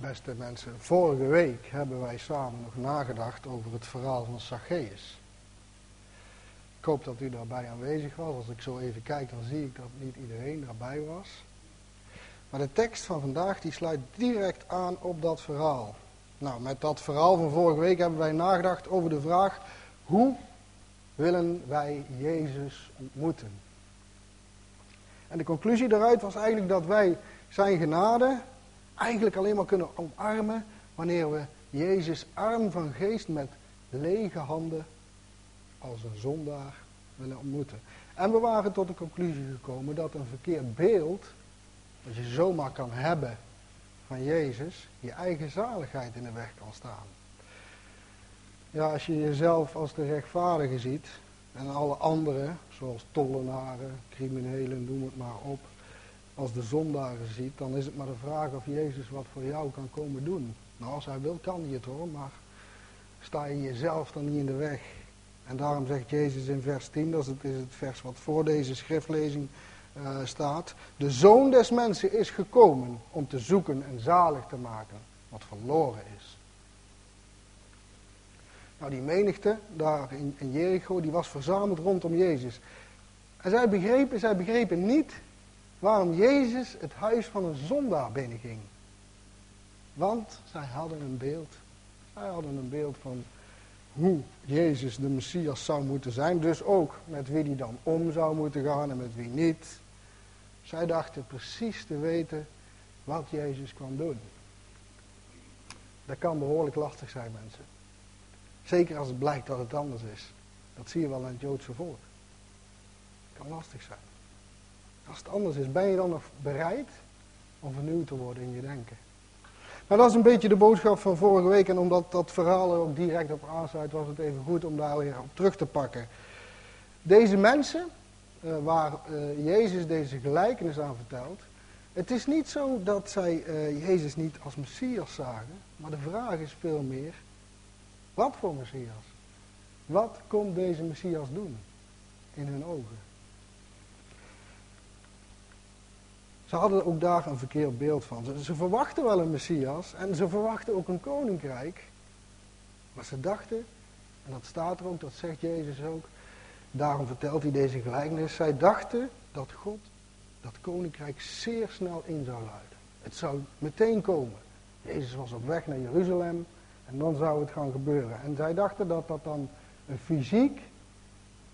beste mensen, vorige week hebben wij samen nog nagedacht over het verhaal van Zacchaeus. Ik hoop dat u daarbij aanwezig was. Als ik zo even kijk, dan zie ik dat niet iedereen daarbij was. Maar de tekst van vandaag die sluit direct aan op dat verhaal. Nou, met dat verhaal van vorige week hebben wij nagedacht over de vraag: hoe willen wij Jezus ontmoeten? En de conclusie daaruit was eigenlijk dat wij zijn genade eigenlijk alleen maar kunnen omarmen wanneer we Jezus arm van geest met lege handen als een zondaar willen ontmoeten. En we waren tot de conclusie gekomen dat een verkeerd beeld, dat je zomaar kan hebben van Jezus, je eigen zaligheid in de weg kan staan. Ja, als je jezelf als de rechtvaardige ziet en alle anderen, zoals tollenaren, criminelen, noem het maar op, als de zondaren ziet, dan is het maar de vraag of Jezus wat voor jou kan komen doen. Nou, als hij wil, kan hij het hoor, maar sta je jezelf dan niet in de weg. En daarom zegt Jezus in vers 10, dat is het, vers wat voor deze schriftlezing uh, staat. De zoon des mensen is gekomen om te zoeken en zalig te maken wat verloren is. Nou, die menigte daar in, in Jericho, die was verzameld rondom Jezus. En zij begrepen, zij begrepen niet waarom Jezus het huis van een zondaar binnenging. Want zij hadden een beeld. Zij hadden een beeld van hoe Jezus de Messias zou moeten zijn. Dus ook met wie hij dan om zou moeten gaan en met wie niet. Zij dachten precies te weten wat Jezus kwam doen. Dat kan behoorlijk lastig zijn, mensen. Zeker als het blijkt dat het anders is. Dat zie je wel aan het Joodse volk. Het kan lastig zijn. Als het anders is, ben je dan nog bereid om vernieuwd te worden in je denken? Nou, dat is een beetje de boodschap van vorige week. En omdat dat verhaal er ook direct op aansluit, was het even goed om daar weer op terug te pakken. Deze mensen, uh, waar uh, Jezus deze gelijkenis aan vertelt. Het is niet zo dat zij uh, Jezus niet als Messias zagen. Maar de vraag is veel meer, wat voor Messias? Wat komt deze Messias doen in hun ogen? Ze hadden ook daar een verkeerd beeld van. Ze, ze, verwachten wel een Messias en ze verwachten ook een koninkrijk. Maar ze dachten, en dat staat er ook, dat zegt Jezus ook, daarom vertelt hij deze gelijkenis. Zij dachten dat God dat koninkrijk zeer snel in zou luiden. Het zou meteen komen. Jezus was op weg naar Jeruzalem en dan zou het gaan gebeuren. En zij dachten dat dat dan een fysiek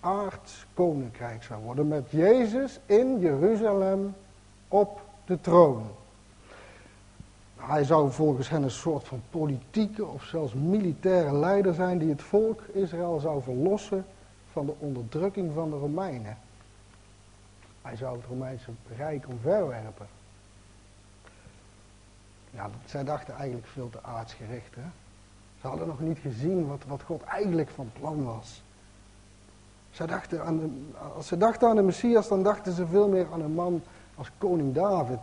aards koninkrijk zou worden. Met Jezus in Jeruzalem op de troon. Hij zou volgens hen een soort van politieke of zelfs militaire leider zijn die het volk Israël zou verlossen van de onderdrukking van de Romeinen. Hij zou het Romeinse Rijk omverwerpen. Ja, zij dachten eigenlijk veel te aardsgericht. Hè? Ze hadden nog niet gezien wat, wat God eigenlijk van plan was. Zij dachten aan als ze dachten aan de Messias, dan dachten ze veel meer aan een man als koning David,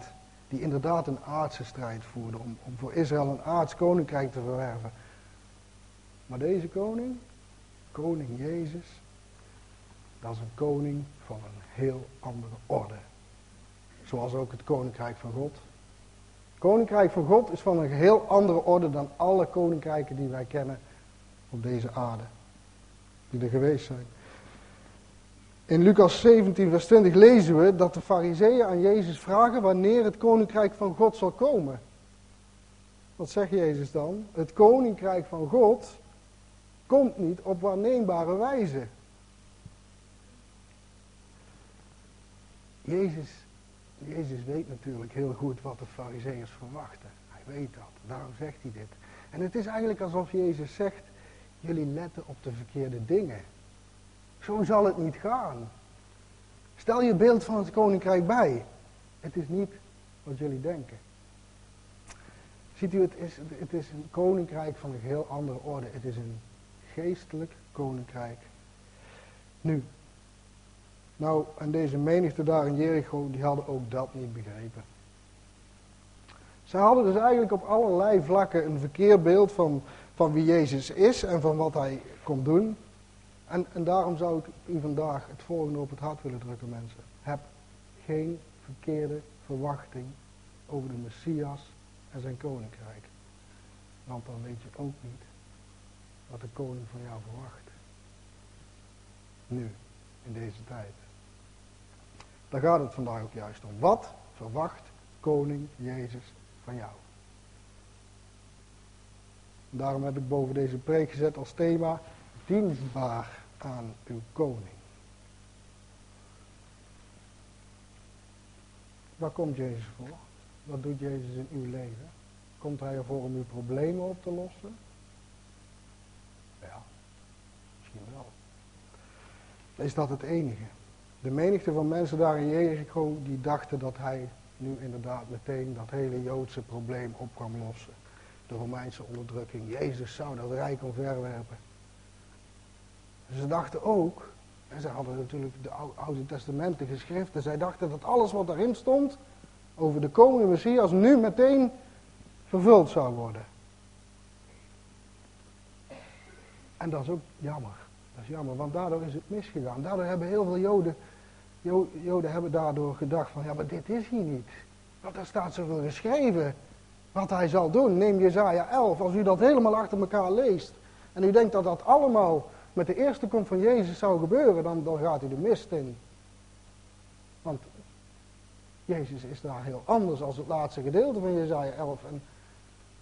die inderdaad een aardse strijd voerde om, om voor Israël een aards koninkrijk te verwerven. Maar deze koning, koning Jezus, dat is een koning van een heel andere orde. Zoals ook het koninkrijk van God. Het koninkrijk van God is van een heel andere orde dan alle koninkrijken die wij kennen op deze aarde. Die er geweest zijn. In Lucas 17, vers 20 lezen we dat de fariseeën aan Jezus vragen wanneer het koninkrijk van God zal komen. Wat zegt Jezus dan? Het koninkrijk van God komt niet op waarneembare wijze. Jezus, Jezus weet natuurlijk heel goed wat de fariseeërs verwachten. Hij weet dat, daarom zegt hij dit. En het is eigenlijk alsof Jezus zegt, jullie letten op de verkeerde dingen. Zo zal het niet gaan. Stel je beeld van het koninkrijk bij. Het is niet wat jullie denken. Ziet u, het is, het is een koninkrijk van een heel andere orde. Het is een geestelijk koninkrijk. Nu, nou, en deze menigte daar in Jericho, die hadden ook dat niet begrepen. Ze hadden dus eigenlijk op allerlei vlakken een verkeerd beeld van, van wie Jezus is en van wat hij komt doen. En, en daarom zou ik u vandaag het volgende op het hart willen drukken, mensen. Heb geen verkeerde verwachting over de Messias en zijn koninkrijk. Want dan weet je ook niet wat de koning van jou verwacht. Nu, in deze tijd. Daar gaat het vandaag ook juist om. Wat verwacht koning Jezus van jou? Daarom heb ik boven deze preek gezet als thema dienstbaar aan uw koning. Waar komt Jezus voor? Wat doet Jezus in uw leven? Komt hij ervoor om uw problemen op te lossen? Ja, misschien wel. Is dat het enige? De menigte van mensen daar in Jericho, die dachten dat hij nu inderdaad meteen dat hele Joodse probleem op kwam lossen. De Romeinse onderdrukking. Jezus zou dat rijk omverwerpen. Ze dachten ook, en ze hadden natuurlijk de Oude Testamenten geschriften, zij dachten dat alles wat daarin stond over de komende Messias nu meteen vervuld zou worden. En dat is ook jammer. Dat is jammer, want daardoor is het misgegaan. Daardoor hebben heel veel Joden, Joden hebben daardoor gedacht van, ja maar dit is hier niet. Want daar staat zoveel geschreven wat hij zal doen. Neem Jezaja 11, als u dat helemaal achter elkaar leest. En u denkt dat dat allemaal met de eerste komst van Jezus zou gebeuren, dan, dan gaat u de mist in. Want Jezus is daar heel anders als het laatste gedeelte van Jezaja 11. En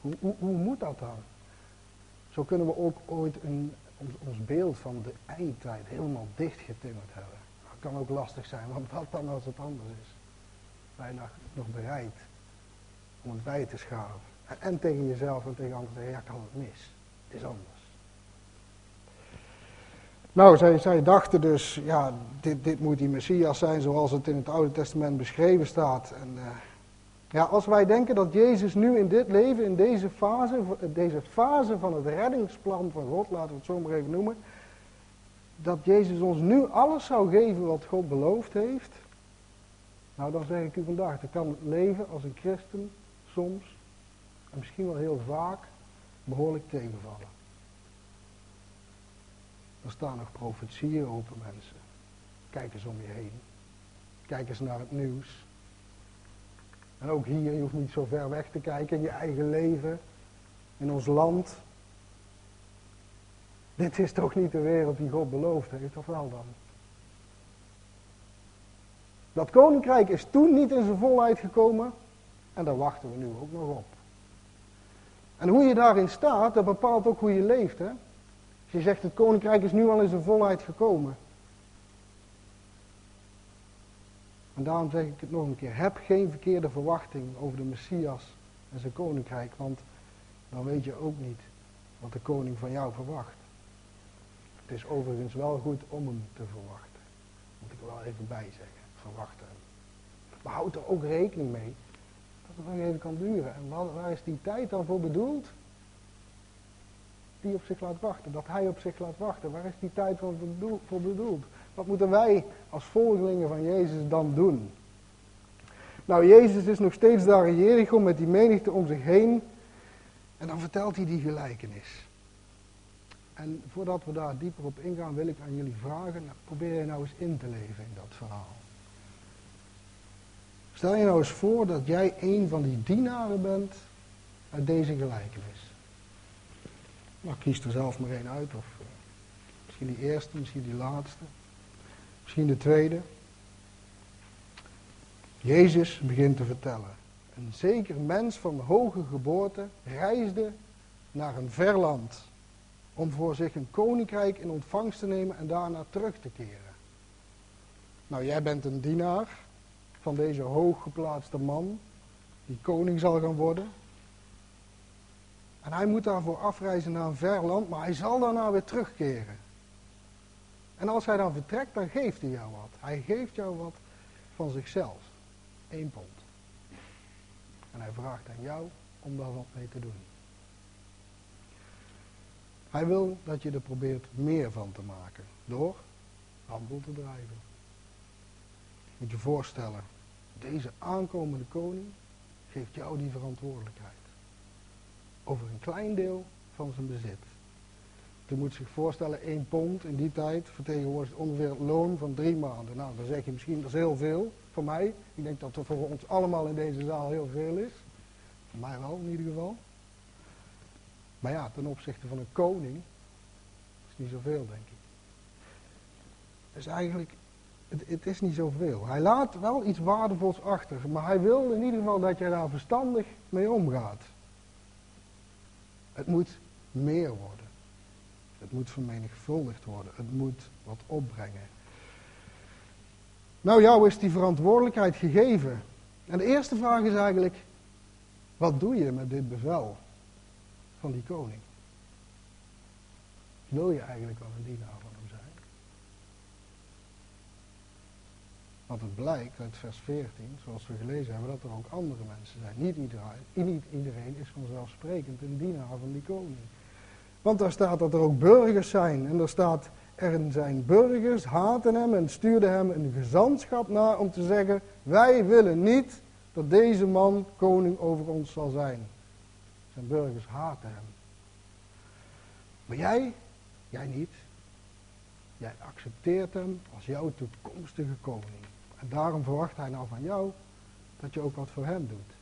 hoe, hoe, hoe, moet dat dan? Zo kunnen we ook ooit een, ons, ons beeld van de eindtijd helemaal dichtgetimmerd hebben. Dat kan ook lastig zijn, want wat dan als het anders is? Je nog bereid om het bij te schaven? En, en tegen jezelf en tegen anderen zeggen, ja, kan het mis. Het is anders. Nou, zij, dachten dus, ja, dit, dit moet die Messias zijn zoals het in het Oude Testament beschreven staat. En, uh, ja, als wij denken dat Jezus nu in dit leven, in deze fase, deze fase van het reddingsplan van God, laten we het zo maar even noemen, dat Jezus ons nu alles zou geven wat God beloofd heeft, nou dan zeg ik u vandaag, dan kan het leven als een christen soms, en misschien wel heel vaak, behoorlijk tegenvallen. Er staan nog profetieën open mensen. Kijk eens om je heen. Kijk eens naar het nieuws. En ook hier, je hoeft niet zo ver weg te kijken in je eigen leven, in ons land. Dit is toch niet de wereld die God beloofd heeft, of wel dan? Dat koninkrijk is toen niet in zijn volheid gekomen en daar wachten we nu ook nog op. En hoe je daarin staat, dat bepaalt ook hoe je leeft. Hè? Je zegt het koninkrijk is nu al in zijn volheid gekomen. En daarom zeg ik het nog een keer. Heb geen verkeerde verwachting over de Messias en zijn koninkrijk. Want dan weet je ook niet wat de koning van jou verwacht. Het is overigens wel goed om hem te verwachten. Moet ik er wel even bij zeggen. Verwachten Maar houd er ook rekening mee dat het nog even kan duren. En waar is die tijd dan voor bedoeld? Die op zich laat wachten. Dat hij op zich laat wachten. Waar is die tijd voor bedoeld? Wat moeten wij als volgelingen van Jezus dan doen? Nou, Jezus is nog steeds daar in Jericho met die menigte om zich heen. En dan vertelt hij die gelijkenis. En voordat we daar dieper op ingaan, wil ik aan jullie vragen, probeer je nou eens in te leven in dat verhaal. Stel je nou eens voor dat jij een van die dienaren bent uit deze gelijkenis. Nou, kies er zelf maar één uit. Of uh, misschien die eerste, misschien die laatste. Misschien de tweede. Jezus begint te vertellen. Een zeker mens van hoge geboorte reisde naar een ver land. Om voor zich een koninkrijk in ontvangst te nemen en daarna terug te keren. Nou, jij bent een dienaar van deze hooggeplaatste man. Die koning zal gaan worden. En hij moet daarvoor afreizen naar een ver land, maar hij zal daarna weer terugkeren. En als hij dan vertrekt, dan geeft hij jou wat. Hij geeft jou wat van zichzelf. Eén pond. En hij vraagt aan jou om daar wat mee te doen. Hij wil dat je er probeert meer van te maken. Door handel te drijven. Moet je voorstellen, deze aankomende koning geeft jou die verantwoordelijkheid over een klein deel van zijn bezit. Je moet zich voorstellen, één pond in die tijd vertegenwoordigt ongeveer het loon van drie maanden. Nou, dan zeg je misschien, dat is heel veel voor mij. Ik denk dat dat voor ons allemaal in deze zaal heel veel is. Voor mij wel in ieder geval. Maar ja, ten opzichte van een koning is niet zoveel, denk ik. Dus eigenlijk, het, het, is niet zoveel. Hij laat wel iets waardevols achter, maar hij wil in ieder geval dat jij daar verstandig mee omgaat. Het moet meer worden. Het moet vermenigvuldigd worden. Het moet wat opbrengen. Nou, jou is die verantwoordelijkheid gegeven. En de eerste vraag is eigenlijk, wat doe je met dit bevel van die koning? Wil je eigenlijk wel een dienaar van hem zijn? Want het blijkt uit vers 14, zoals we gelezen hebben, dat er ook andere mensen zijn. Niet iedereen, is vanzelfsprekend een dienaar van die koning. Want daar staat dat er ook burgers zijn. En er staat, er zijn burgers, haten hem en stuurden hem een gezantschap naar om te zeggen, wij willen niet dat deze man koning over ons zal zijn. Zijn burgers haten hem. Maar jij, jij niet. Jij accepteert hem als jouw toekomstige koning. En daarom verwacht hij nou van jou dat je ook wat voor hem doet.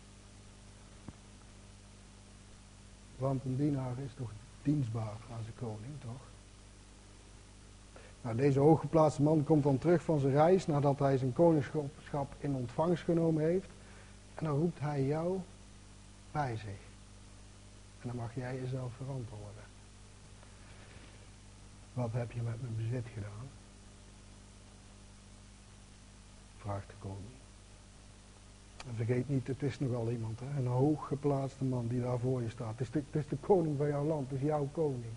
Want een dienaar is toch dienstbaar aan zijn koning, toch? Nou, deze hooggeplaatste man komt dan terug van zijn reis nadat hij zijn koningschap in ontvangst genomen heeft. En dan roept hij jou bij zich. En dan mag jij jezelf verantwoorden. Wat heb je met mijn bezit gedaan? Vraagt de koning. En vergeet niet, het is nogal iemand, hè? een hooggeplaatste man die daar voor je staat. Het is, de, is de koning van jouw land, het is jouw koning.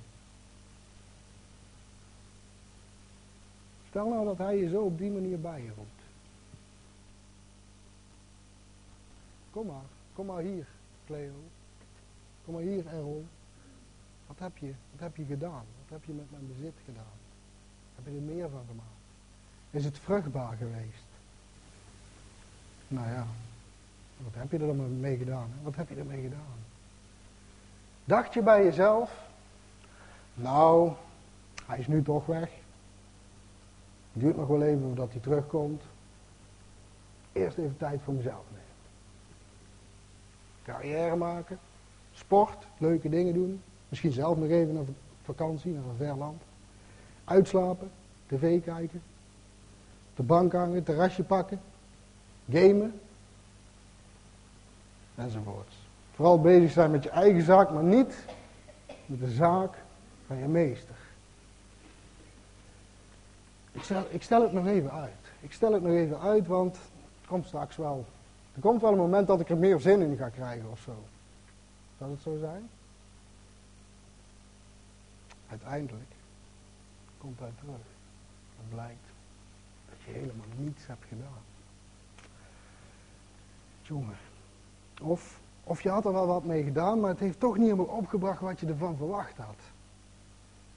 Stel nou dat hij je zo op die manier bij je roept. Kom maar, kom maar hier, Cleo. Kom maar hier, Errol. Wat heb je, wat heb je gedaan? Wat heb je met mijn bezit gedaan? Heb je er meer van gemaakt? Is het vruchtbaar geweest? Nou ja, wat heb je er dan mee gedaan? Wat heb je ermee gedaan? Dacht je bij jezelf, nou, hij is nu toch weg. Het duurt nog wel even voordat hij terugkomt. Eerst even tijd voor mezelf nemen. Carrière maken, sport, leuke dingen doen. Misschien zelf nog even naar vakantie, naar een ver land. Uitslapen, tv kijken, de bank hangen, terrasje pakken, gamen, enzovoorts. Vooral bezig zijn met je eigen zaak, maar niet met de zaak van je meester. Ik stel, ik stel het nog even uit. Ik stel het nog even uit, want het komt straks wel. Er komt wel een moment dat ik er meer zin in ga krijgen of zo. Zal het zo zijn? Uiteindelijk komt hij terug. Het blijkt dat je helemaal niets hebt gedaan. Of, of je had er wel wat mee gedaan, maar het heeft toch niet helemaal opgebracht wat je ervan verwacht had.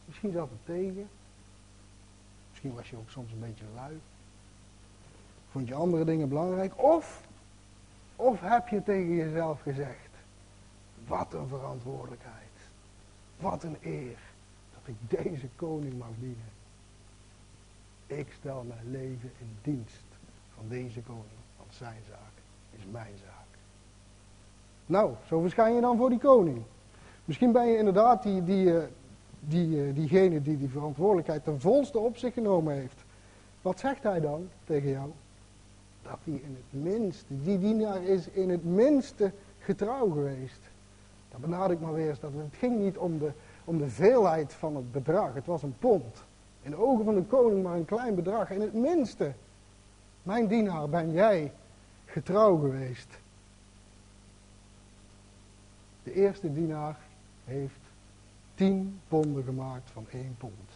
Misschien zat het tegen. Misschien was je ook soms een beetje lui. Vond je andere dingen belangrijk. Of, of heb je tegen jezelf gezegd, wat een verantwoordelijkheid. Wat een eer dat ik deze koning mag dienen. Ik stel mijn leven in dienst van deze koning, want zijn zaak is mijn zaak. Nou, zo verschijn je dan voor die koning. Misschien ben je inderdaad die, die, eh, die, eh, diegene die die verantwoordelijkheid ten volste op zich genomen heeft. Wat zegt hij dan tegen jou? Dat hij in het minste, die dienaar is in het minste getrouw geweest. Dat benadruk ik maar weer eens, dat het ging niet om de, om de veelheid van het bedrag. Het was een pond. In de ogen van de koning maar een klein bedrag. In het minste, mijn dienaar ben jij getrouw geweest. De eerste dienaar heeft tien ponden gemaakt van één pond.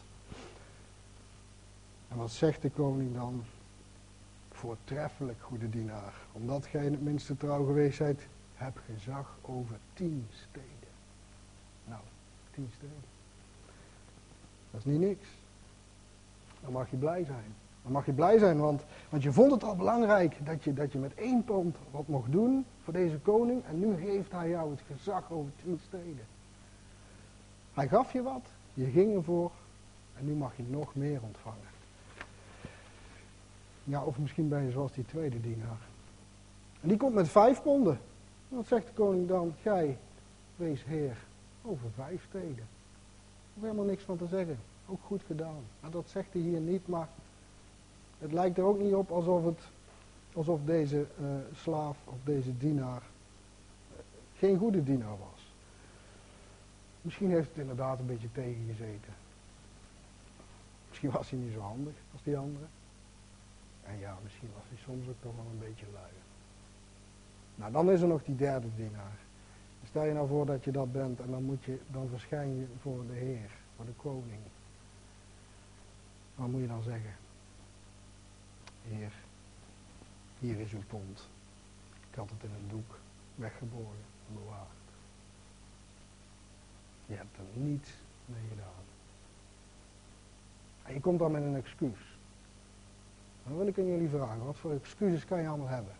En wat zegt de koning dan? Voortreffelijk, goede dienaar. Omdat gij in het minste trouw geweest zijt, heb gezag over tien steden. Nou, tien steden. Dat is niet niks. Dan mag je blij zijn. Dan mag je blij zijn, want, want je vond het al belangrijk dat je, dat je met één pond wat mocht doen voor deze koning. En nu geeft hij jou het gezag over tien steden. Hij gaf je wat, je ging ervoor en nu mag je nog meer ontvangen. Ja, of misschien ben je zoals die tweede dienaar. En die komt met vijf ponden. Wat zegt de koning dan? Gij, wees heer over vijf steden. Er helemaal niks van te zeggen. Ook goed gedaan. Maar dat zegt hij hier niet, maar het lijkt er ook niet op alsof, het, alsof deze uh, slaaf of deze dienaar uh, geen goede dienaar was. Misschien heeft het inderdaad een beetje tegengezeten. Misschien was hij niet zo handig als die andere. En ja, misschien was hij soms ook toch wel een beetje lui. Nou, dan is er nog die derde dienaar. Stel je nou voor dat je dat bent en dan, moet je, dan verschijn je voor de Heer, voor de koning. Wat moet je dan zeggen? Heer, hier is uw pond. Ik had het in een doek weggeborgen en bewaard. Je hebt er niets mee gedaan. Je komt dan met een excuus. Dan wil ik aan jullie vragen, wat voor excuses kan je allemaal hebben?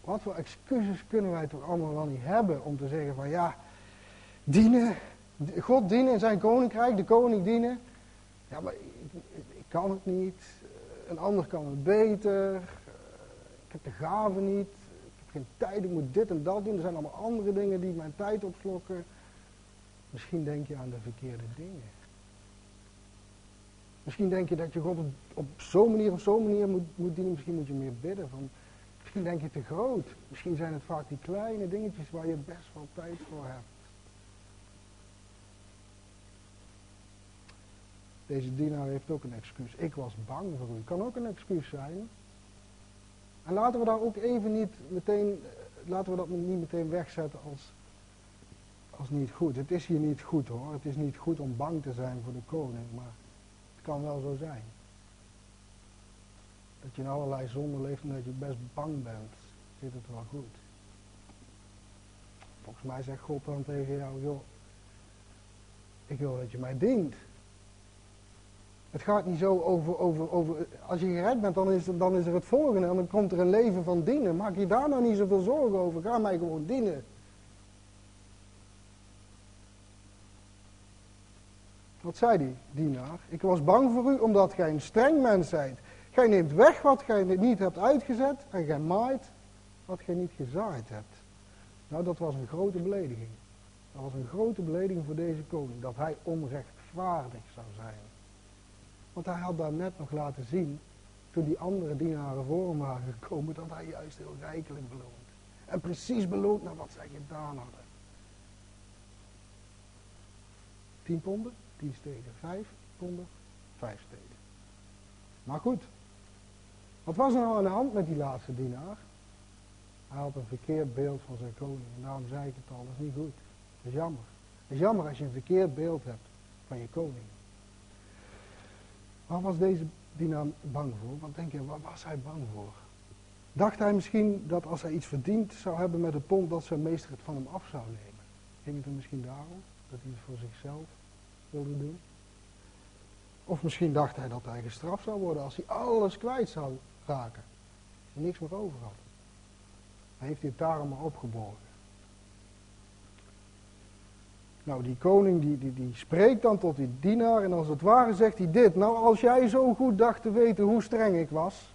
Wat voor excuses kunnen wij toch allemaal wel niet hebben om te zeggen van ja, dienen, God dienen in zijn koninkrijk, de koning dienen. Ja, maar kan het niet, een ander kan het beter, ik heb de gave niet, ik heb geen tijd, ik moet dit en dat doen. Er zijn allemaal andere dingen die mijn tijd opslokken. Misschien denk je aan de verkeerde dingen. Misschien denk je dat je God op, op zo'n manier of zo'n manier moet, moet dienen. Misschien moet je meer bidden. Van, misschien denk je te groot. Misschien zijn het vaak die kleine dingetjes waar je best wel tijd voor hebt. Deze dienaar heeft ook een excuus. Ik was bang voor u. Kan ook een excuus zijn. En laten we daar ook even niet meteen, laten we dat niet meteen wegzetten als, als niet goed. Het is hier niet goed hoor. Het is niet goed om bang te zijn voor de koning. Maar het kan wel zo zijn. Dat je in allerlei zonden leeft en dat je best bang bent. Zit het wel goed. Volgens mij zegt God dan tegen jou, joh, ik wil dat je mij dient. Het gaat niet zo over, over, over als je gered bent, dan is, dan is er het volgende. En dan komt er een leven van dienen. Maak je daar nou niet zoveel zorgen over. Ga mij gewoon dienen. Wat zei die dienaar? Ik was bang voor u omdat gij een streng mens zijt. Gij neemt weg wat gij niet hebt uitgezet en gij maait wat gij niet gezaaid hebt. Nou, dat was een grote belediging. Dat was een grote belediging voor deze koning, dat hij onrechtvaardig zou zijn. Want hij had daar net nog laten zien, toen die andere dienaren voor hem waren gekomen, dat hij juist heel rijkelijk beloond. En precies beloond naar wat zij gedaan hadden. Tien ponden, tien steden. Vijf ponden, vijf steden. Maar goed, wat was er nou aan de hand met die laatste dienaar? Hij had een verkeerd beeld van zijn koning. En daarom zei ik het al, dat is niet goed. Dat is jammer. Het is jammer als je een verkeerd beeld hebt van je koning. Waar was deze dienaar bang voor? Wat denk je, waar was hij bang voor? Dacht hij misschien dat als hij iets verdiend zou hebben met de pond, dat zijn meester het van hem af zou nemen? Ging het er misschien daarom? Dat hij het voor zichzelf wilde doen? Of misschien dacht hij dat hij gestraft zou worden als hij alles kwijt zou raken. En niks meer over had. Hij heeft dit daarom maar opgeborgen. Nou, die koning die, die, die spreekt dan tot die dienaar en als het ware zegt hij dit. Nou, als jij zo goed dacht te weten hoe streng ik was,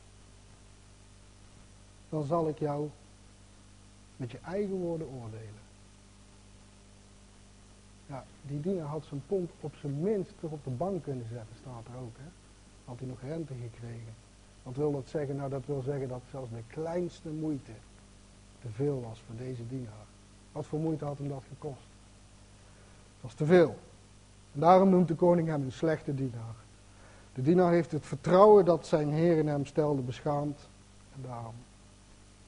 dan zal ik jou met je eigen woorden oordelen. Ja, die dienaar had zijn pond op zijn minst toch op de bank kunnen zetten, staat er ook. Hè? Had hij nog rente gekregen. Wat wil dat zeggen? Nou, dat wil zeggen dat zelfs de kleinste moeite te veel was voor deze dienaar. Wat voor moeite had hem dat gekost? Dat was te veel. Daarom noemt de koning hem een slechte dienaar. De dienaar heeft het vertrouwen dat zijn heer in hem stelde beschaamd. En daarom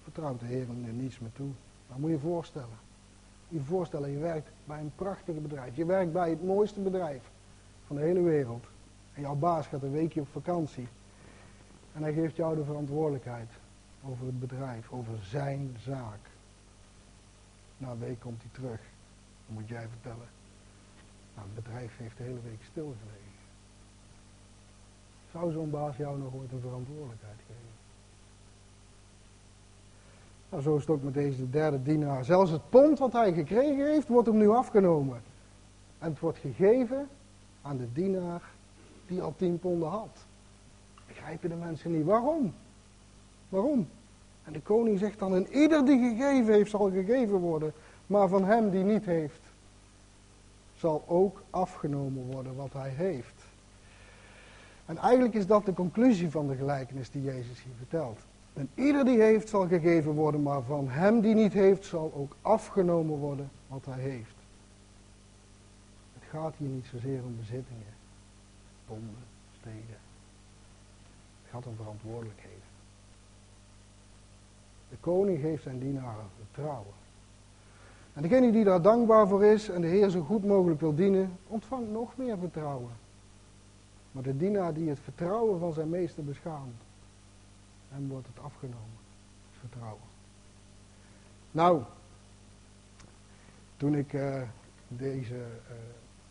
vertrouwt de heer hem er niets meer toe. Maar moet je voorstellen. Moet je voorstellen, je werkt bij een prachtig bedrijf. Je werkt bij het mooiste bedrijf van de hele wereld. En jouw baas gaat een weekje op vakantie. En hij geeft jou de verantwoordelijkheid over het bedrijf, over zijn zaak. Na een week komt hij terug. Dan moet jij vertellen. Nou, het bedrijf heeft de hele week stilgelegen. Zou zo'n baas jou nog ooit een verantwoordelijkheid geven? Nou, zo is het ook met deze derde dienaar. Zelfs het pond wat hij gekregen heeft, wordt hem nu afgenomen. En het wordt gegeven aan de dienaar die al tien ponden had. Begrijpen de mensen niet. Waarom? Waarom? En de koning zegt dan, en ieder die gegeven heeft zal gegeven worden, maar van hem die niet heeft, zal ook afgenomen worden wat hij heeft. En eigenlijk is dat de conclusie van de gelijkenis die Jezus hier vertelt. En ieder die heeft zal gegeven worden, maar van hem die niet heeft zal ook afgenomen worden wat hij heeft. Het gaat hier niet zozeer om bezittingen, bonden, steden. Het gaat om verantwoordelijkheden. De koning geeft zijn dienaren vertrouwen. En degene die daar dankbaar voor is en de Heer zo goed mogelijk wil dienen, ontvangt nog meer vertrouwen. Maar de dienaar die het vertrouwen van zijn meester beschaamt, hem wordt het afgenomen. Het vertrouwen. Nou, toen ik uh, deze uh,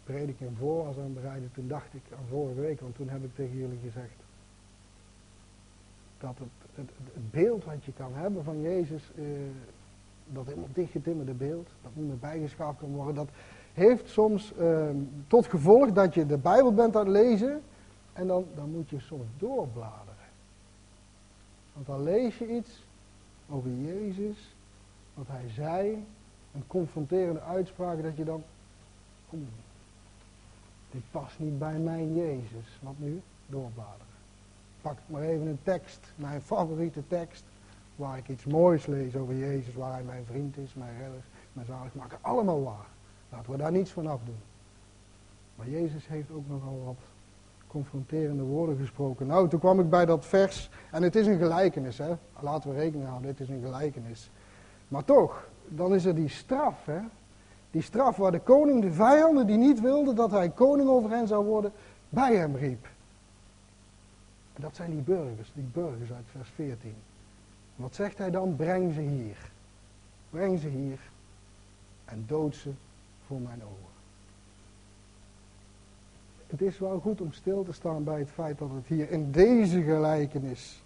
prediking voor was aan het bereiden, toen dacht ik aan vorige week, want toen heb ik tegen jullie gezegd dat het, het, beeld wat je kan hebben van Jezus, uh, dat helemaal dichtgetimmerde beeld, dat niet meer bijgeschaafd kan worden, dat heeft soms tot gevolg dat je de Bijbel bent aan het lezen en dan, dan moet je soms doorbladeren. Want dan lees je iets over Jezus, wat hij zei, een confronterende uitspraak, dat je dan, oeh, dit past niet bij mijn Jezus. Wat nu? Doorbladeren. Pak maar even een tekst, mijn favoriete tekst, waar ik iets moois lees over Jezus, waar hij mijn vriend is, mijn redder, mijn zaligmaker. Allemaal waar. Laten we daar niets van afdoen. Maar Jezus heeft ook nogal wat confronterende woorden gesproken. Nou, toen kwam ik bij dat vers, en het is een gelijkenis, hè. Laten we rekening houden, dit is een gelijkenis. Maar toch, dan is er die straf, hè. Die straf waar de koning de vijanden die niet wilden dat hij koning over hen zou worden, bij hem riep. Dat zijn die burgers, die burgers uit vers 14. Wat zegt hij dan? Breng ze hier. Breng ze hier en dood ze voor mijn ogen het is wel goed om stil te staan bij het feit dat het hier in deze gelijkenis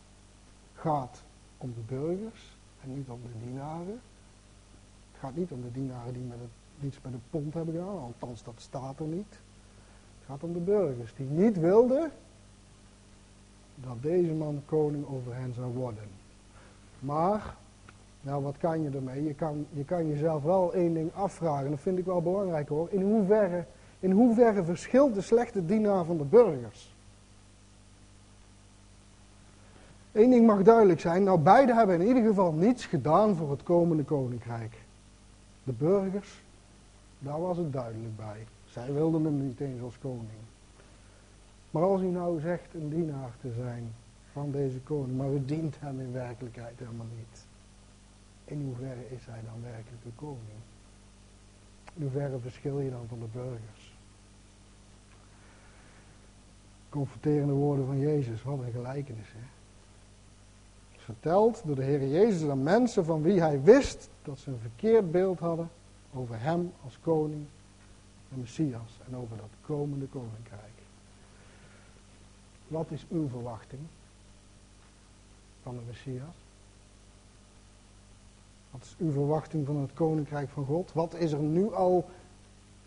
gaat om de burgers en niet om de dienaren. Het gaat niet om de dienaren die met het, niets met een pond hebben gedaan, althans dat staat er niet. Het gaat om de burgers die niet wilden dat deze man koning over hen zou worden. Maar, nou wat kan je ermee? Je kan, je kan jezelf wel één ding afvragen, dat vind ik wel belangrijk hoor. In hoeverre in hoeverre verschilt de slechte dienaar van de burgers? Eén ding mag duidelijk zijn, nou beide hebben in ieder geval niets gedaan voor het komende koninkrijk. De burgers, daar was het duidelijk bij. Zij wilden hem niet eens als koning. Maar als u nou zegt een dienaar te zijn van deze koning, maar u dient hem in werkelijkheid helemaal niet. In hoeverre is hij dan werkelijk een koning? In hoeverre verschil je dan van de burgers? confronterende woorden van Jezus. Wat een gelijkenis. Hè? Verteld door de Heer Jezus aan mensen van wie hij wist dat ze een verkeerd beeld hadden over hem als koning en Messias en over dat komende koninkrijk. Wat is uw verwachting van de Messias? Wat is uw verwachting van het koninkrijk van God? Wat is er nu al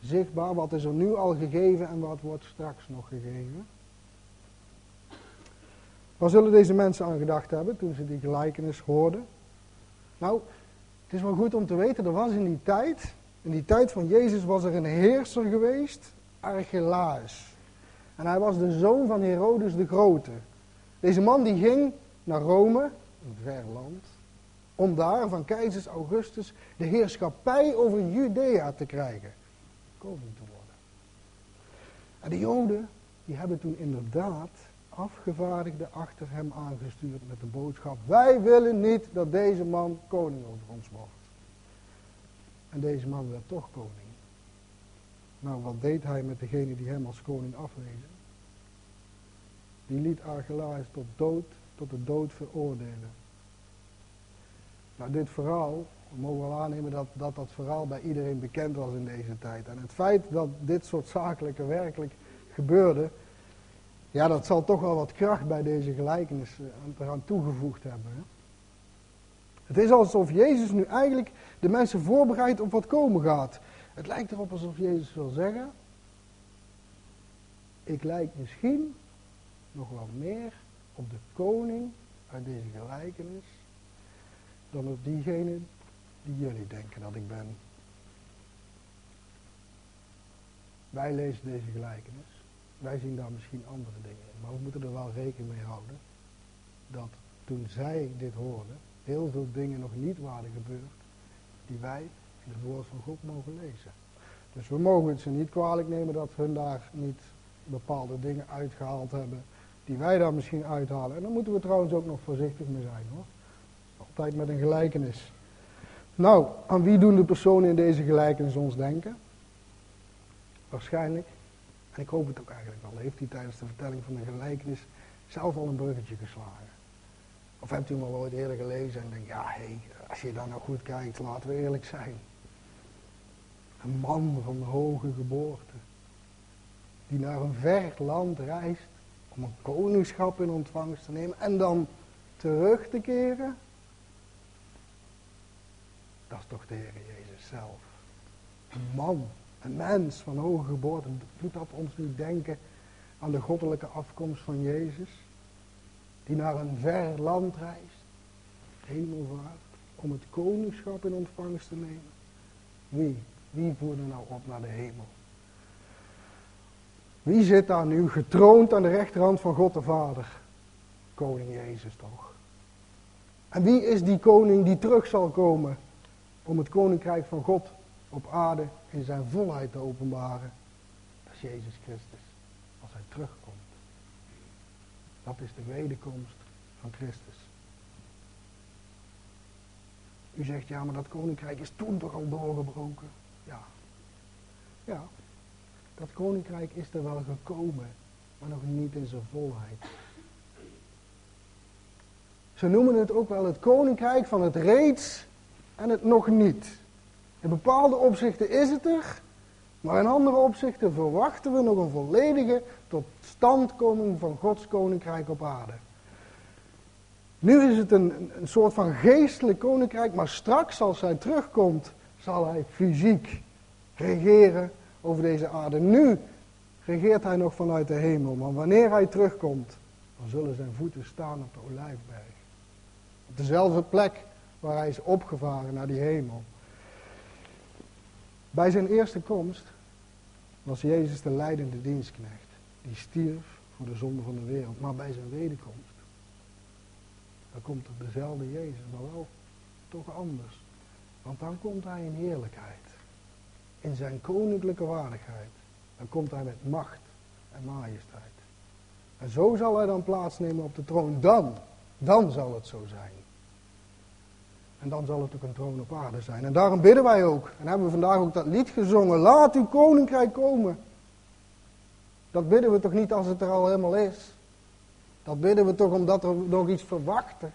zichtbaar? Wat is er nu al gegeven en wat wordt straks nog gegeven? Waar zullen deze mensen aan gedacht hebben toen ze die gelijkenis hoorden? Nou, het is wel goed om te weten, er was in die tijd, in die tijd van Jezus was er een heerser geweest, Archelaus. En hij was de zoon van Herodes de Grote. Deze man die ging naar Rome, een ver land, om daar van keizers Augustus de heerschappij over Judea te krijgen. Koning te worden. En de Joden, die hebben toen inderdaad afgevaardigden achter hem aangestuurd met de boodschap: Wij willen niet dat deze man koning over ons wordt. En deze man werd toch koning. Nou, wat deed hij met degene die hem als koning afwezen? Die liet Archelaus tot dood, tot de dood veroordelen. Nou, dit verhaal, we mogen wel aannemen dat, dat dat verhaal bij iedereen bekend was in deze tijd. En het feit dat dit soort zakelijke werkelijk gebeurde, ja, dat zal toch wel wat kracht bij deze gelijkenis eh, eraan toegevoegd hebben. Hè? Het is alsof Jezus nu eigenlijk de mensen voorbereidt op wat komen gaat. Het lijkt erop alsof Jezus wil zeggen, ik lijk misschien nog wel meer op de koning uit deze gelijkenis dan op diegene die jullie denken dat ik ben. Wij lezen deze gelijkenis. Wij zien daar misschien andere dingen in. Maar we moeten er wel rekening mee houden dat toen zij dit hoorden, heel veel dingen nog niet waren gebeurd die wij in het woord van God mogen lezen. Dus we mogen het ze niet kwalijk nemen dat hun daar niet bepaalde dingen uitgehaald hebben die wij daar misschien uithalen. En dan moeten we trouwens ook nog voorzichtig mee zijn hoor. Altijd met een gelijkenis. Nou, aan wie doen de personen in deze gelijkenis ons denken? Waarschijnlijk, en ik hoop het ook eigenlijk wel, heeft hij tijdens de vertelling van de gelijkenis zelf al een bruggetje geslagen. Of hebt u hem al ooit eerder gelezen en denkt, ja hé, hey, als je dan nou goed kijkt, laten we eerlijk zijn. Een man van hoge geboorte, die naar een ver land reist om een koningschap in ontvangst te nemen en dan terug te keren. Dat is toch de Heer Jezus zelf. Een man, een mens van hoge geboorte. Doet dat ons niet denken aan de goddelijke afkomst van Jezus? Die naar een ver land reist, hemelvaart, om het koningschap in ontvangst te nemen. Wie? Wie voerde nou op naar de hemel? Wie zit daar nu getroond aan de rechterhand van God de Vader? Koning Jezus toch? En wie is die koning die terug zal komen om het koninkrijk van God op aarde in zijn volheid te openbaren? Dat is Jezus Christus, als hij terugkomt. Dat is de wederkomst van Christus. U zegt, ja, maar dat koninkrijk is toen toch al doorgebroken? Ja. Ja, dat koninkrijk is er wel gekomen, maar nog niet in zijn volheid. Ze noemen het ook wel het koninkrijk van het reeds en het nog niet. In bepaalde opzichten is het er, maar in andere opzichten verwachten we nog een volledige totstandkoming van Gods koninkrijk op aarde. Nu is het een, een soort van geestelijk koninkrijk, maar straks als hij terugkomt, zal hij fysiek regeren over deze aarde. Nu regeert hij nog vanuit de hemel, maar wanneer hij terugkomt, dan zullen zijn voeten staan op de olijfberg. Op dezelfde plek waar hij is opgevaren naar die hemel. Bij zijn eerste komst was Jezus de leidende dienstknecht. Die stierf voor de zonde van de wereld. Maar bij zijn wederkomst, dan komt er dezelfde Jezus, maar wel toch anders. Want dan komt hij in heerlijkheid in zijn koninklijke waardigheid. Dan komt hij met macht en majesteit. En zo zal hij dan plaatsnemen op de troon. Dan, dan zal het zo zijn. En dan zal het ook een troon op aarde zijn. En daarom bidden wij ook. En hebben we vandaag ook dat lied gezongen. Laat uw koninkrijk komen. Dat bidden we toch niet als het er al helemaal is. Dat bidden we toch omdat we nog iets verwachten.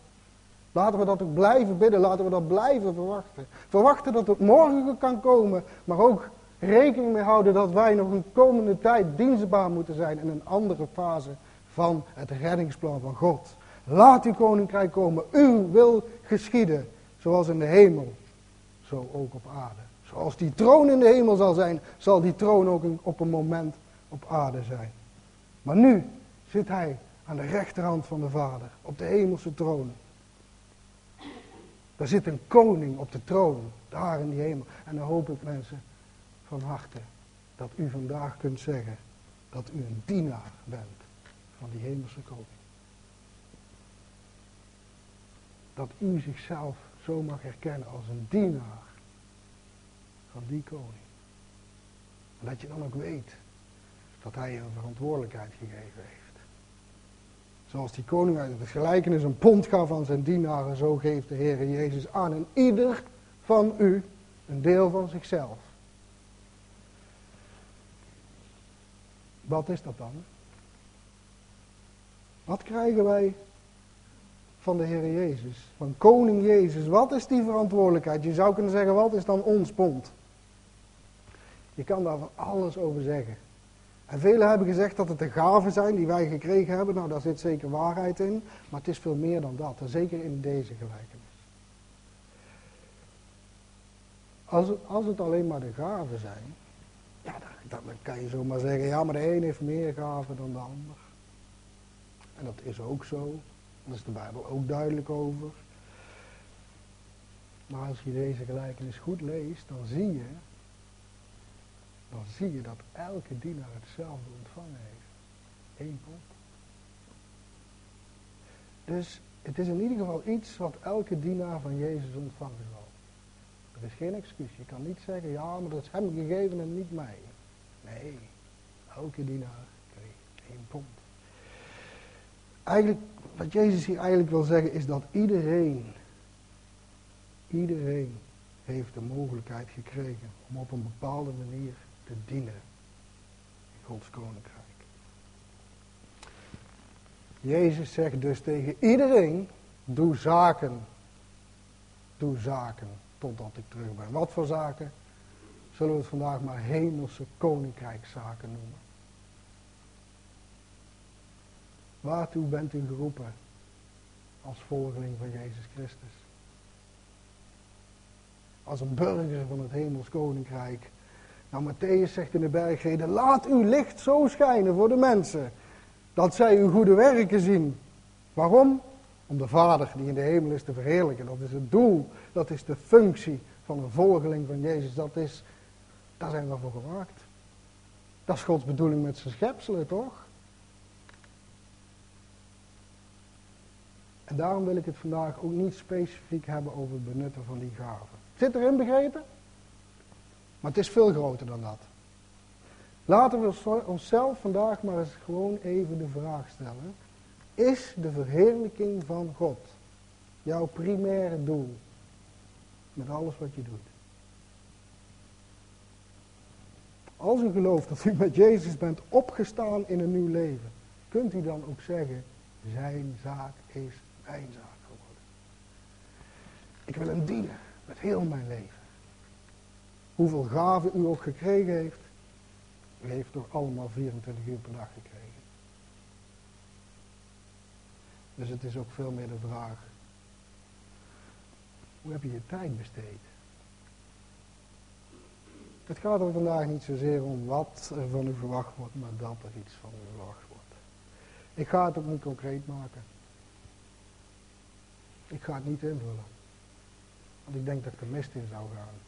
Laten we dat ook blijven bidden, laten we dat blijven verwachten. Verwachten dat het morgen kan komen, maar ook rekening mee houden dat wij nog een komende tijd dienstbaar moeten zijn in een andere fase van het reddingsplan van God. Laat uw koninkrijk komen, uw wil geschieden, zoals in de hemel, zo ook op aarde. Zoals die troon in de hemel zal zijn, zal die troon ook op een moment op aarde zijn. Maar nu zit hij aan de rechterhand van de Vader, op de hemelse troon. Daar zit een koning op de troon, daar in die hemel. En dan hoop ik mensen van harte dat u vandaag kunt zeggen dat u een dienaar bent van die hemelse koning. Dat u zichzelf zo mag herkennen als een dienaar van die koning. En dat je dan ook weet dat hij een verantwoordelijkheid gegeven heeft. Zoals die koning uit het gelijkenis een pond gaf aan zijn dienaren, zo geeft de Heer Jezus aan en ieder van u een deel van zichzelf. Wat is dat dan? Wat krijgen wij van de Heer Jezus, van koning Jezus? Wat is die verantwoordelijkheid? Je zou kunnen zeggen, wat is dan ons pond? Je kan daar van alles over zeggen. En velen hebben gezegd dat het de gaven zijn die wij gekregen hebben. Nou, daar zit zeker waarheid in. Maar het is veel meer dan dat. Zeker in deze gelijkenis. Als het, als het alleen maar de gaven zijn. Ja, dan, dan kan je zomaar zeggen. Ja, maar de een heeft meer gaven dan de ander. En dat is ook zo. Daar is de Bijbel ook duidelijk over. Maar als je deze gelijkenis goed leest, dan zie je, dan zie je dat elke dienaar hetzelfde ontvangen heeft. Eén pond. Dus het is in ieder geval iets wat elke dienaar van Jezus ontvangen zal. Er is geen excuus. Je kan niet zeggen, ja, maar dat is hem gegeven en niet mij. Nee, elke dienaar kreeg één pond. Eigenlijk, wat Jezus hier eigenlijk wil zeggen, is dat iedereen, iedereen heeft de mogelijkheid gekregen om op een bepaalde manier te dienen in Gods koninkrijk. Jezus zegt dus tegen iedereen, doe zaken, doe zaken totdat ik terug ben. Wat voor zaken? Zullen we het vandaag maar hemelse koninkrijkszaken noemen. Waartoe bent u geroepen als volgeling van Jezus Christus? Als een burger van het hemels koninkrijk. Nou, Matthäus zegt in de bergreden, laat uw licht zo schijnen voor de mensen, dat zij uw goede werken zien. Waarom? Om de Vader die in de hemel is te verheerlijken. Dat is het doel, dat is de functie van een volgeling van Jezus. Dat is, daar zijn we voor gemaakt. Dat is Gods bedoeling met zijn schepselen, toch? En daarom wil ik het vandaag ook niet specifiek hebben over het benutten van die gaven. Zit erin begrepen? Maar het is veel groter dan dat. Laten we onszelf vandaag maar eens gewoon even de vraag stellen. Is de verheerlijking van God jouw primaire doel? Met alles wat je doet. Als u gelooft dat u met Jezus bent opgestaan in een nieuw leven, kunt u dan ook zeggen, zijn zaak is mijn zaak geworden. Ik wil hem dienen met heel mijn leven. Hoeveel gaven u ook gekregen heeft, u heeft toch allemaal 24 uur per dag gekregen. Dus het is ook veel meer de vraag, hoe heb je je tijd besteed? Het gaat er vandaag niet zozeer om wat er van u verwacht wordt, maar dat er iets van u verwacht wordt. Ik ga het ook niet concreet maken. Ik ga het niet invullen. Want ik denk dat ik er mist in zou gaan.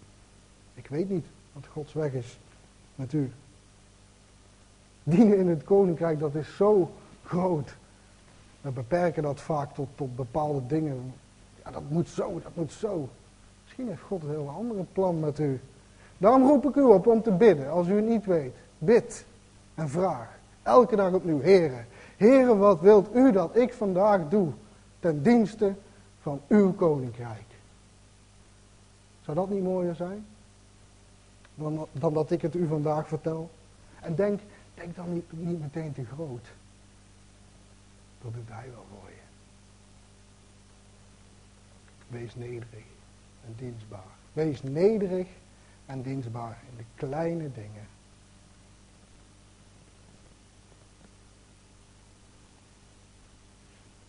Ik weet niet wat Gods weg is met u. Dienen in het koninkrijk, dat is zo groot. We beperken dat vaak tot, tot bepaalde dingen. Ja, dat moet zo, dat moet zo. Misschien heeft God een heel andere plan met u. Daarom roep ik u op om te bidden, als u het niet weet. Bid en vraag. Elke dag opnieuw, heren. Heren, wat wilt u dat ik vandaag doe ten dienste van uw koninkrijk? Zou dat niet mooier zijn? Dan, dat ik het u vandaag vertel? En denk, denk dan niet, niet meteen te groot. Dat doet hij wel voor je. Wees nederig en dienstbaar. Wees nederig en dienstbaar in de kleine dingen.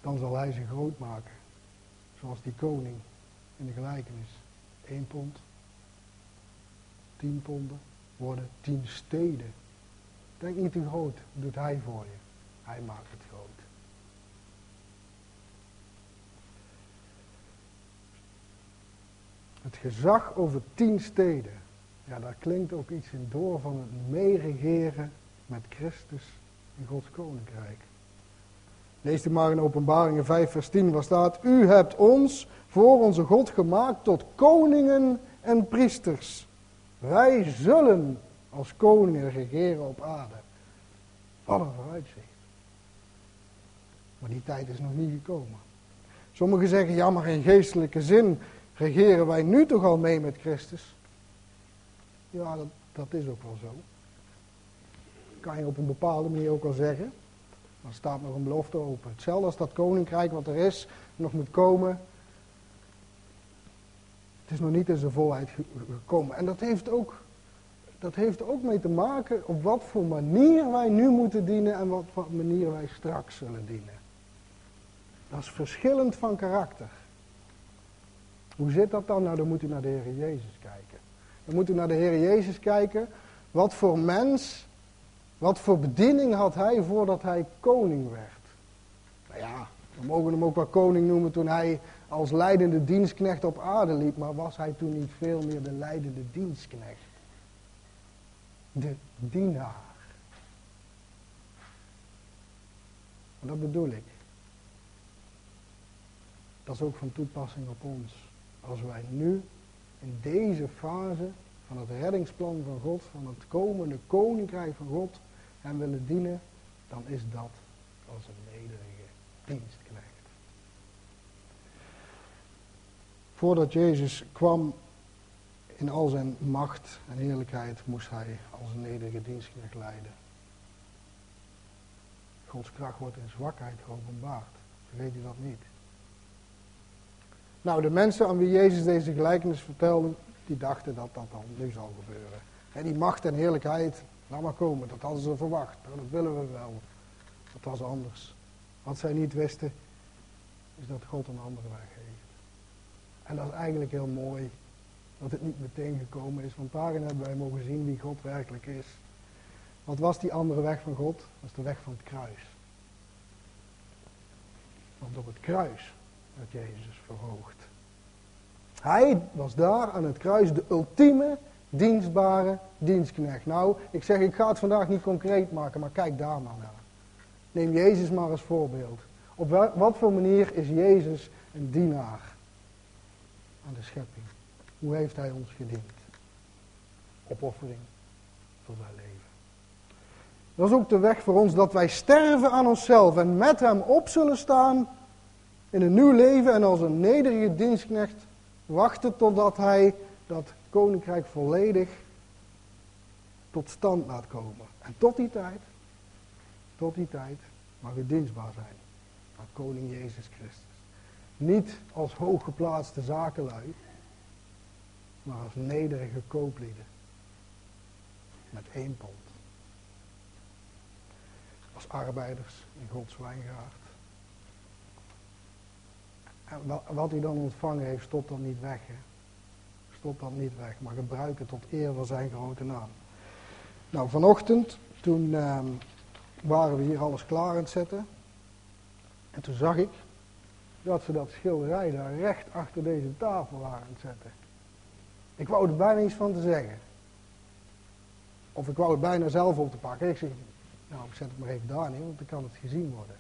Dan zal hij ze groot maken. Zoals die koning in de gelijkenis. Eén pond, tien ponden worden tien steden. Denk niet te groot, doet hij voor je. Hij maakt het groot. Het gezag over tien steden. Ja, daar klinkt ook iets in door van het meeregeren met Christus in Gods koninkrijk. Lees u maar in Openbaringen 5 vers 10 waar staat, U hebt ons voor onze God gemaakt tot koningen en priesters. Wij zullen als koningen regeren op aarde. Wat een vooruitzicht. Maar die tijd is nog niet gekomen. Sommigen zeggen, ja maar in geestelijke zin regeren wij nu toch al mee met Christus? Ja, dat, is ook wel zo. Kan je op een bepaalde manier ook wel zeggen. Maar er staat nog een belofte open. Hetzelfde als dat koninkrijk wat er is, nog moet komen. Is nog niet in zijn volheid gekomen. En dat heeft ook, dat heeft ook mee te maken op wat voor manier wij nu moeten dienen en wat voor manier wij straks zullen dienen. Dat is verschillend van karakter. Hoe zit dat dan? Nou, dan moet u naar de Heer Jezus kijken. Dan moet u naar de Heer Jezus kijken. Wat voor mens, wat voor bediening had hij voordat hij koning werd? Nou ja, we mogen hem ook wel koning noemen toen hij als leidende dienstknecht op aarde liep, maar was hij toen niet veel meer de leidende dienstknecht? De dienaar. En dat bedoel ik. Dat is ook van toepassing op ons. Als wij nu in deze fase van het reddingsplan van God, van het komende koninkrijk van God, hem willen dienen, dan is dat als een nederige dienstknecht. Voordat Jezus kwam in al zijn macht en heerlijkheid, moest hij als een nederige dienstknecht leiden. Gods kracht wordt in zwakheid geopenbaard. Vergeet u dat niet. Nou, de mensen aan wie Jezus deze gelijkenis vertelde, die dachten dat dat dan nu zal gebeuren. En die macht en heerlijkheid, laat maar komen, dat hadden ze verwacht. Dat willen we wel. Dat was anders. Wat zij niet wisten, is dat God een andere weg heeft. En dat is eigenlijk heel mooi, dat het niet meteen gekomen is. Want daarin hebben wij mogen zien wie God werkelijk is. Wat was die andere weg van God? Dat is de weg van het kruis. Want op het kruis werd Jezus verhoogd. Hij was daar aan het kruis de ultieme dienstbare dienstknecht. Nou, ik zeg, ik ga het vandaag niet concreet maken, maar kijk daar maar naar. Neem Jezus maar als voorbeeld. Op wat voor manier is Jezus een dienaar aan de schepping? Hoe heeft hij ons gediend? Opoffering voor zijn leven. Dat is ook de weg voor ons dat wij sterven aan onszelf en met hem op zullen staan in een nieuw leven en als een nederige dienstknecht wachten totdat hij dat koninkrijk volledig tot stand laat komen. En tot die tijd, tot die tijd mag u dienstbaar zijn aan koning Jezus Christus. Niet als hooggeplaatste zakenlui, maar als nederige kooplieden. Met één pond. Als arbeiders in Gods wijngaard. En wat u dan ontvangen heeft, stopt dan niet weg. Hè? Stopt dan niet weg, maar gebruik het tot eer van zijn grote naam. Nou, vanochtend, toen ehm, waren we hier alles klaar aan het zetten. En toen zag ik dat ze dat schilderij daar recht achter deze tafel waren aan zetten. Ik wou er bijna iets van te zeggen. Of ik wou het bijna zelf op te pakken. Ik zeg, nou ik zet het maar even daar neer, want dan kan het gezien worden.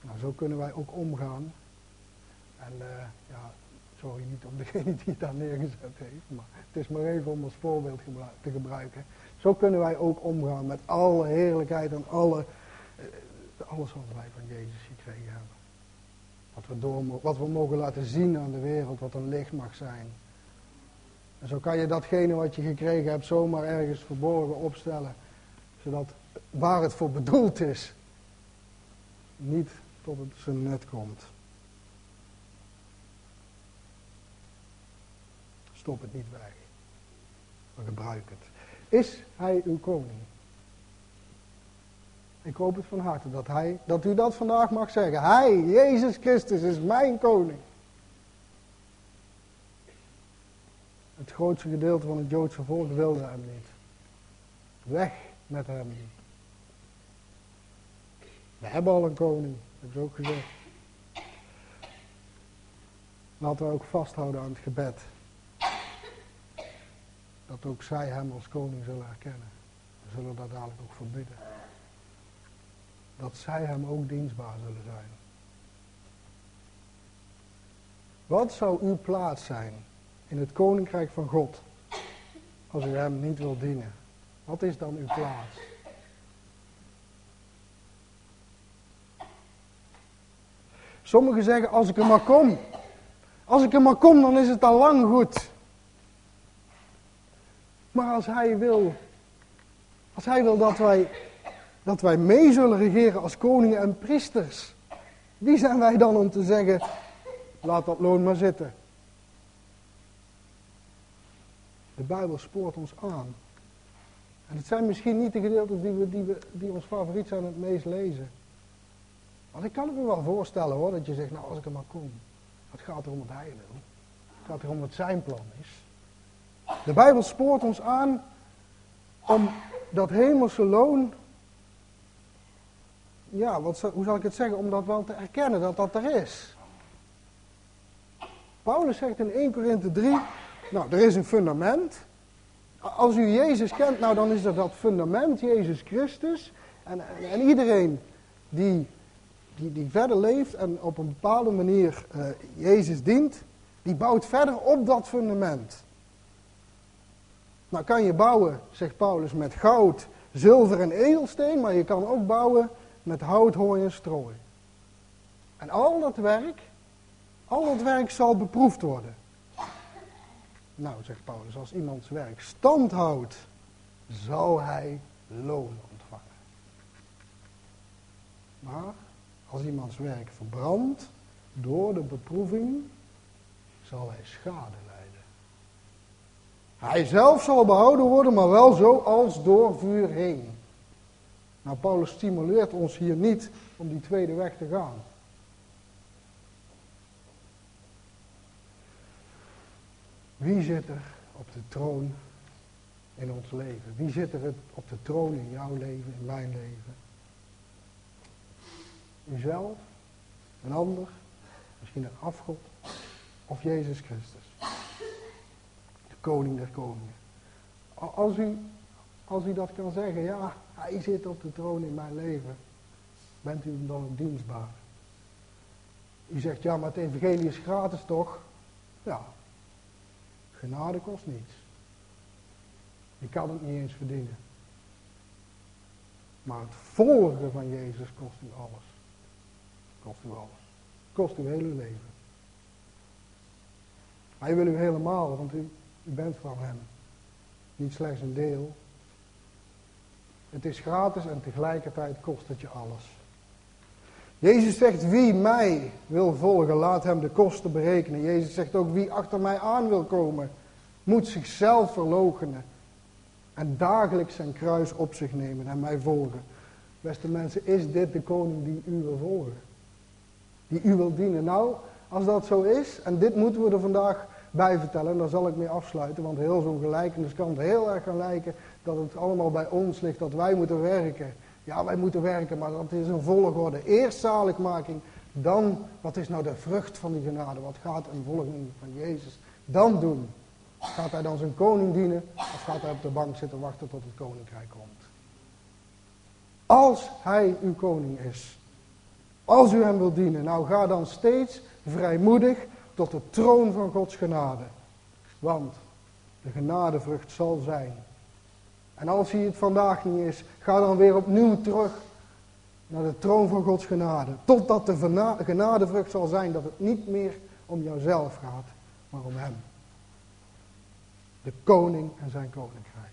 Nou, zo kunnen wij ook omgaan. En uh, ja, sorry niet om degene die het daar neergezet heeft, maar het is maar even om als voorbeeld te gebruiken. Zo kunnen wij ook omgaan met alle heerlijkheid en alle, uh, alles wat wij van Jezus gekregen hebben. Wat we, door, wat we mogen laten zien aan de wereld, wat een licht mag zijn. En zo kan je datgene wat je gekregen hebt zomaar ergens verborgen opstellen. Zodat waar het voor bedoeld is, niet tot het zijn net komt. Stop het niet weg. Maar gebruik het. Is hij uw koning? Ik hoop het van harte dat, hij, dat u dat vandaag mag zeggen. Hij, Jezus Christus, is mijn koning. Het grootste gedeelte van het Joodse volk wilde hem niet. Weg met hem. We hebben al een koning, dat heb ik ook gezegd. Laten we ook vasthouden aan het gebed. Dat ook zij hem als koning zullen erkennen. We zullen dat dadelijk ook verbieden. Dat zij hem ook dienstbaar zullen zijn. Wat zou uw plaats zijn in het koninkrijk van God als u hem niet wil dienen? Wat is dan uw plaats? Sommigen zeggen, als ik er maar kom. Als ik er maar kom, dan is het al lang goed. Maar als hij wil, als hij wil dat wij, dat wij mee zullen regeren als koningen en priesters. Wie zijn wij dan om te zeggen, laat dat loon maar zitten. De Bijbel spoort ons aan. En het zijn misschien niet de gedeeltes die, we, die, we, die ons favoriet zijn het meest lezen. Want ik kan het me wel voorstellen hoor, dat je zegt, nou als ik er maar kom. Het gaat erom wat hij wil. Het gaat erom wat zijn plan is. De Bijbel spoort ons aan om dat hemelse loon, ja, wat, hoe zal ik het zeggen, om dat wel te erkennen dat dat er is. Paulus zegt in 1 Korinthe 3, nou, er is een fundament. Als u Jezus kent, nou dan is er dat fundament, Jezus Christus. En, en, iedereen die, die, die verder leeft en op een bepaalde manier uh, Jezus dient, die bouwt verder op dat fundament. Nou kan je bouwen, zegt Paulus, met goud, zilver en edelsteen, maar je kan ook bouwen met hout, hooi en strooi. En al dat werk, al dat werk zal beproefd worden. Nou, zegt Paulus, als iemands werk stand houdt, zal hij loon ontvangen. Maar als iemands werk verbrandt door de beproeving, zal hij schade lijden. Hij zelf zal behouden worden, maar wel zo als door vuur heen. Nou, Paulus stimuleert ons hier niet om die tweede weg te gaan. Wie zit er op de troon in ons leven? Wie zit er op de troon in jouw leven, in mijn leven? Uzelf, een ander, misschien een afgod of Jezus Christus. De koning der koningen. Als u, als u dat kan zeggen, ja, hij zit op de troon in mijn leven, bent u hem dan ook dienstbaar? U zegt, ja, maar het evangelie is gratis toch? Ja, Genade kost niets. Je kan het niet eens verdienen. Maar het volgen van Jezus kost u alles. Kost u alles. Kost uw hele leven. Hij wil u helemaal, want u, u bent van hem. Niet slechts een deel. Het is gratis en tegelijkertijd kost het je alles. Jezus zegt, wie mij wil volgen, laat hem de kosten berekenen. Jezus zegt ook, wie achter mij aan wil komen, moet zichzelf verloochenen. En dagelijks zijn kruis op zich nemen en mij volgen. Beste mensen, is dit de koning die u wil volgen? Die u wil dienen? Nou, als dat zo is, en dit moeten we er vandaag bij vertellen, en daar zal ik mee afsluiten, want heel zo'n gelijkenis kan het heel erg gaan lijken dat het allemaal bij ons ligt, dat wij moeten werken. Ja, wij moeten werken, maar dat is een volgorde. Eerst zaligmaking, dan wat is nou de vrucht van die genade? Wat gaat een volging van Jezus dan doen? Gaat hij dan zijn koning dienen of gaat hij op de bank zitten wachten tot het koninkrijk komt? Als hij uw koning is, als u hem wilt dienen, nou ga dan steeds vrijmoedig tot de troon van Gods genade. Want de genadevrucht zal zijn en als hij het vandaag niet is, ga dan weer opnieuw terug naar de troon van Gods genade. Totdat de genadevrucht zal zijn dat het niet meer om jouzelf gaat, maar om hem. De koning en zijn koninkrijk.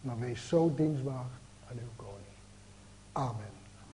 Maar wees zo dienstbaar aan uw koning. Amen.